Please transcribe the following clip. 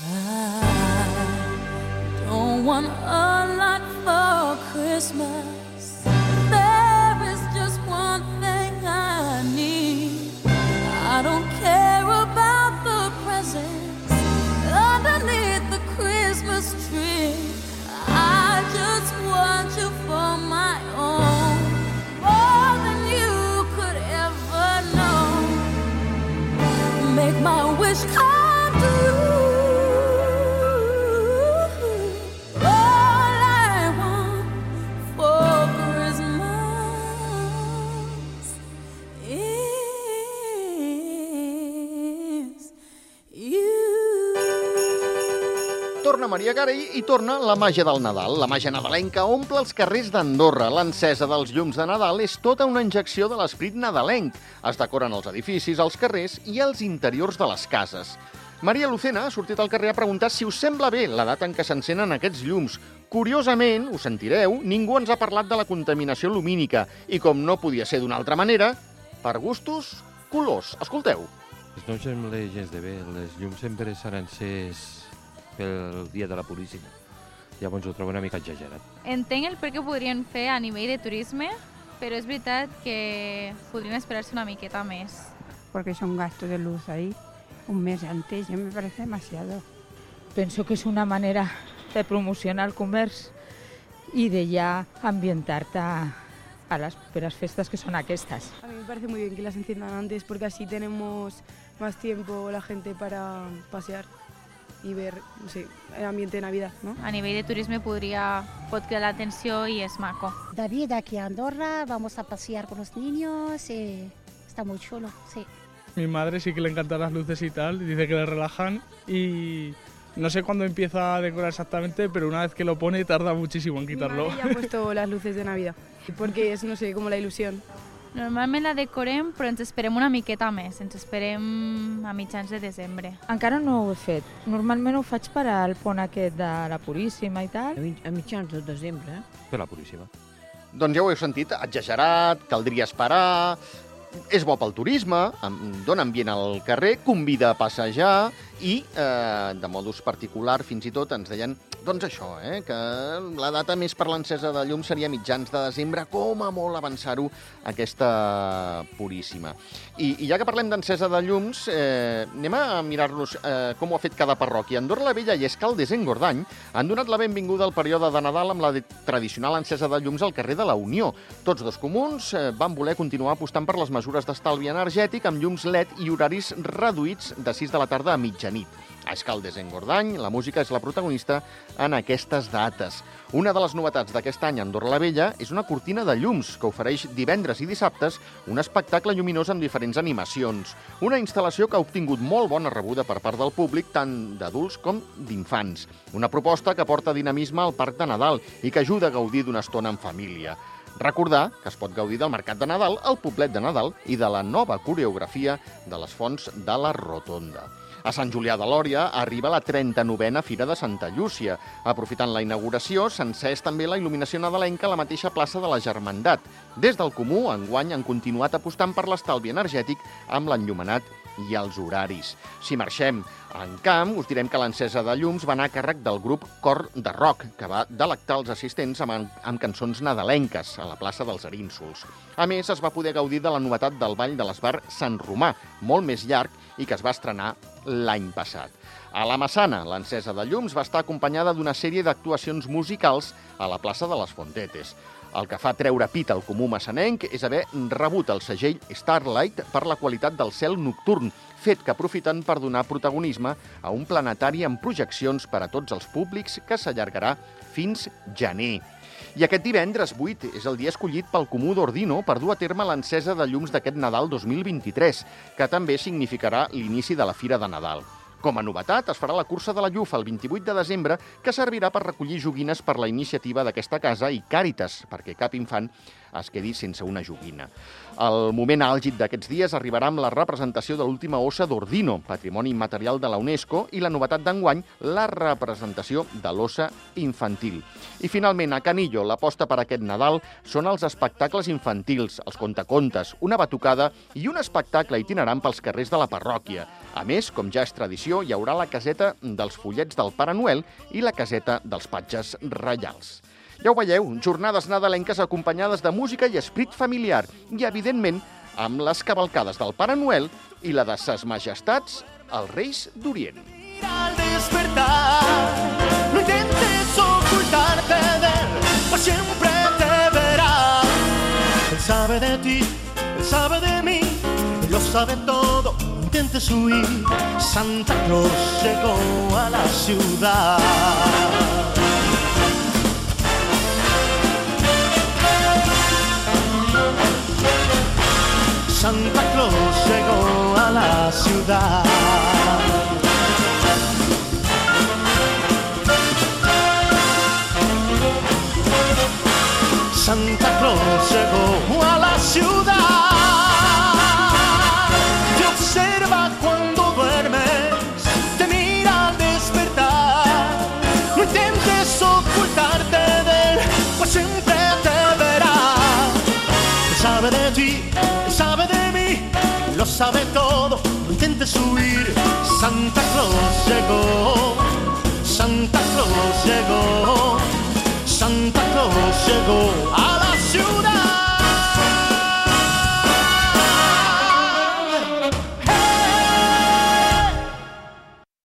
I don't want a lot for Christmas. Torna Maria Carey i torna la màgia del Nadal. La màgia nadalenca omple els carrers d'Andorra. L'encesa dels llums de Nadal és tota una injecció de l'esperit nadalenc. Es decoren els edificis, els carrers i els interiors de les cases. Maria Lucena ha sortit al carrer a preguntar si us sembla bé la data en què s'encenen aquests llums. Curiosament, us sentireu, ningú ens ha parlat de la contaminació lumínica i, com no podia ser d'una altra manera, per gustos, colors. Escolteu. No em sembla gens de bé. Les llums sempre s'han encès pel dia de la Puríssima. Llavors ho trobo una mica exagerat. Entenc el per què ho podrien fer a nivell de turisme, però és veritat que podrien esperar-se una miqueta més. porque son gastos de luz ahí un mes antes, ya me parece demasiado. Penso que és una manera de promocionar el comerç i de ja ambientar-te a, a les properes festes que són aquestes. A mí me parece muy bien que las enciendan antes porque así tenemos más tiempo la gente para pasear y ver, no sé, el ambiente de Navidad, ¿no? A nivell de turisme podria, pot cridar l'atenció i és maco. David, aquí a Andorra, vamos a pasear con los niños, eh, está muy chulo, sí. Mi madre sí que le encantan las luces y tal, dice que le relajan y no sé cuándo empieza a decorar exactamente, pero una vez que lo pone tarda muchísimo en Mi quitarlo. madre ya ha puesto las luces de Navidad porque es, no sé, como la ilusión. Normalment la decorem, però ens esperem una miqueta més. Ens esperem a mitjans de desembre. Encara no ho he fet. Normalment ho faig per al pont aquest de la Puríssima i tal. A mitjans de desembre. Per la Puríssima. Doncs ja ho heu sentit, exagerat, caldria esperar, és bo pel turisme, dona ambient al carrer, convida a passejar i, eh, de modus particular, fins i tot ens deien doncs això, eh, que la data més per l'encesa de llum seria mitjans de desembre, com a molt avançar-ho aquesta puríssima. I, I ja que parlem d'encesa de llums, eh, anem a mirar-nos eh, com ho ha fet cada parròquia. Andorra la Vella i Escaldes en Gordany han donat la benvinguda al període de Nadal amb la tradicional encesa de llums al carrer de la Unió. Tots dos comuns eh, van voler continuar apostant per les mesures d'estalvi energètic amb llums LED i horaris reduïts de 6 de la tarda a mitjanit. A Escaldes en Gordany, la música és la protagonista en aquestes dates. Una de les novetats d'aquest any a Andorra la Vella és una cortina de llums que ofereix divendres i dissabtes un espectacle lluminós amb diferents animacions. Una instal·lació que ha obtingut molt bona rebuda per part del públic, tant d'adults com d'infants. Una proposta que porta dinamisme al Parc de Nadal i que ajuda a gaudir d'una estona en família. Recordar que es pot gaudir del Mercat de Nadal, el Poblet de Nadal i de la nova coreografia de les fonts de la Rotonda. A Sant Julià de Lòria arriba la 39a Fira de Santa Llúcia. Aprofitant la inauguració, s'ha encès també la il·luminació nadalenca a la mateixa plaça de la Germandat. Des del Comú, enguany, han continuat apostant per l'estalvi energètic amb l'enllumenat i els horaris. Si marxem en camp, us direm que l'encesa de llums va anar a càrrec del grup Cor de Rock, que va delectar els assistents amb, amb cançons nadalenques a la plaça dels Arínsols. A més, es va poder gaudir de la novetat del ball de l'Esbar Sant Romà, molt més llarg i que es va estrenar l'any passat. A la Massana, l'encesa de llums va estar acompanyada d'una sèrie d'actuacions musicals a la plaça de les Fontetes. El que fa treure pit al comú massanenc és haver rebut el segell Starlight per la qualitat del cel nocturn, fet que aprofiten per donar protagonisme a un planetari amb projeccions per a tots els públics que s'allargarà fins gener. I aquest divendres 8 és el dia escollit pel Comú d'Ordino per dur a terme l'encesa de llums d'aquest Nadal 2023, que també significarà l'inici de la Fira de Nadal. Com a novetat, es farà la cursa de la Llufa el 28 de desembre, que servirà per recollir joguines per la iniciativa d'aquesta casa i Càritas, perquè cap infant es quedi sense una joguina. El moment àlgid d'aquests dies arribarà amb la representació de l'última ossa d'Ordino, patrimoni immaterial de la UNESCO, i la novetat d'enguany, la representació de l'ossa infantil. I finalment, a Canillo, l'aposta per aquest Nadal són els espectacles infantils, els contacontes, una batucada i un espectacle itinerant pels carrers de la parròquia. A més, com ja és tradició, hi haurà la caseta dels follets del Pare Noel i la caseta dels patges reials. Ja ho veieu, jornades nadalenques acompanyades de música i esprit familiar i, evidentment, amb les cavalcades del Pare Noel i la de ses majestats, els Reis d'Orient. Al despertar, no intentes ocultarte de él, pues siempre te verá. Él sabe de ti, él sabe de mí, él lo sabe todo, no intentes huir. Santa Claus llegó a la ciudad. Santa Claus llegó a la ciudad. Santa Claus llegó a la ciudad. Te observa cuando duermes, te mira al despertar. No intentes ocultarte de él, pues siempre te verá. Sabe de ti, sabe todo. No intentes huir. Santa Claus llegó, Santa Claus llegó. Santa Claus llegó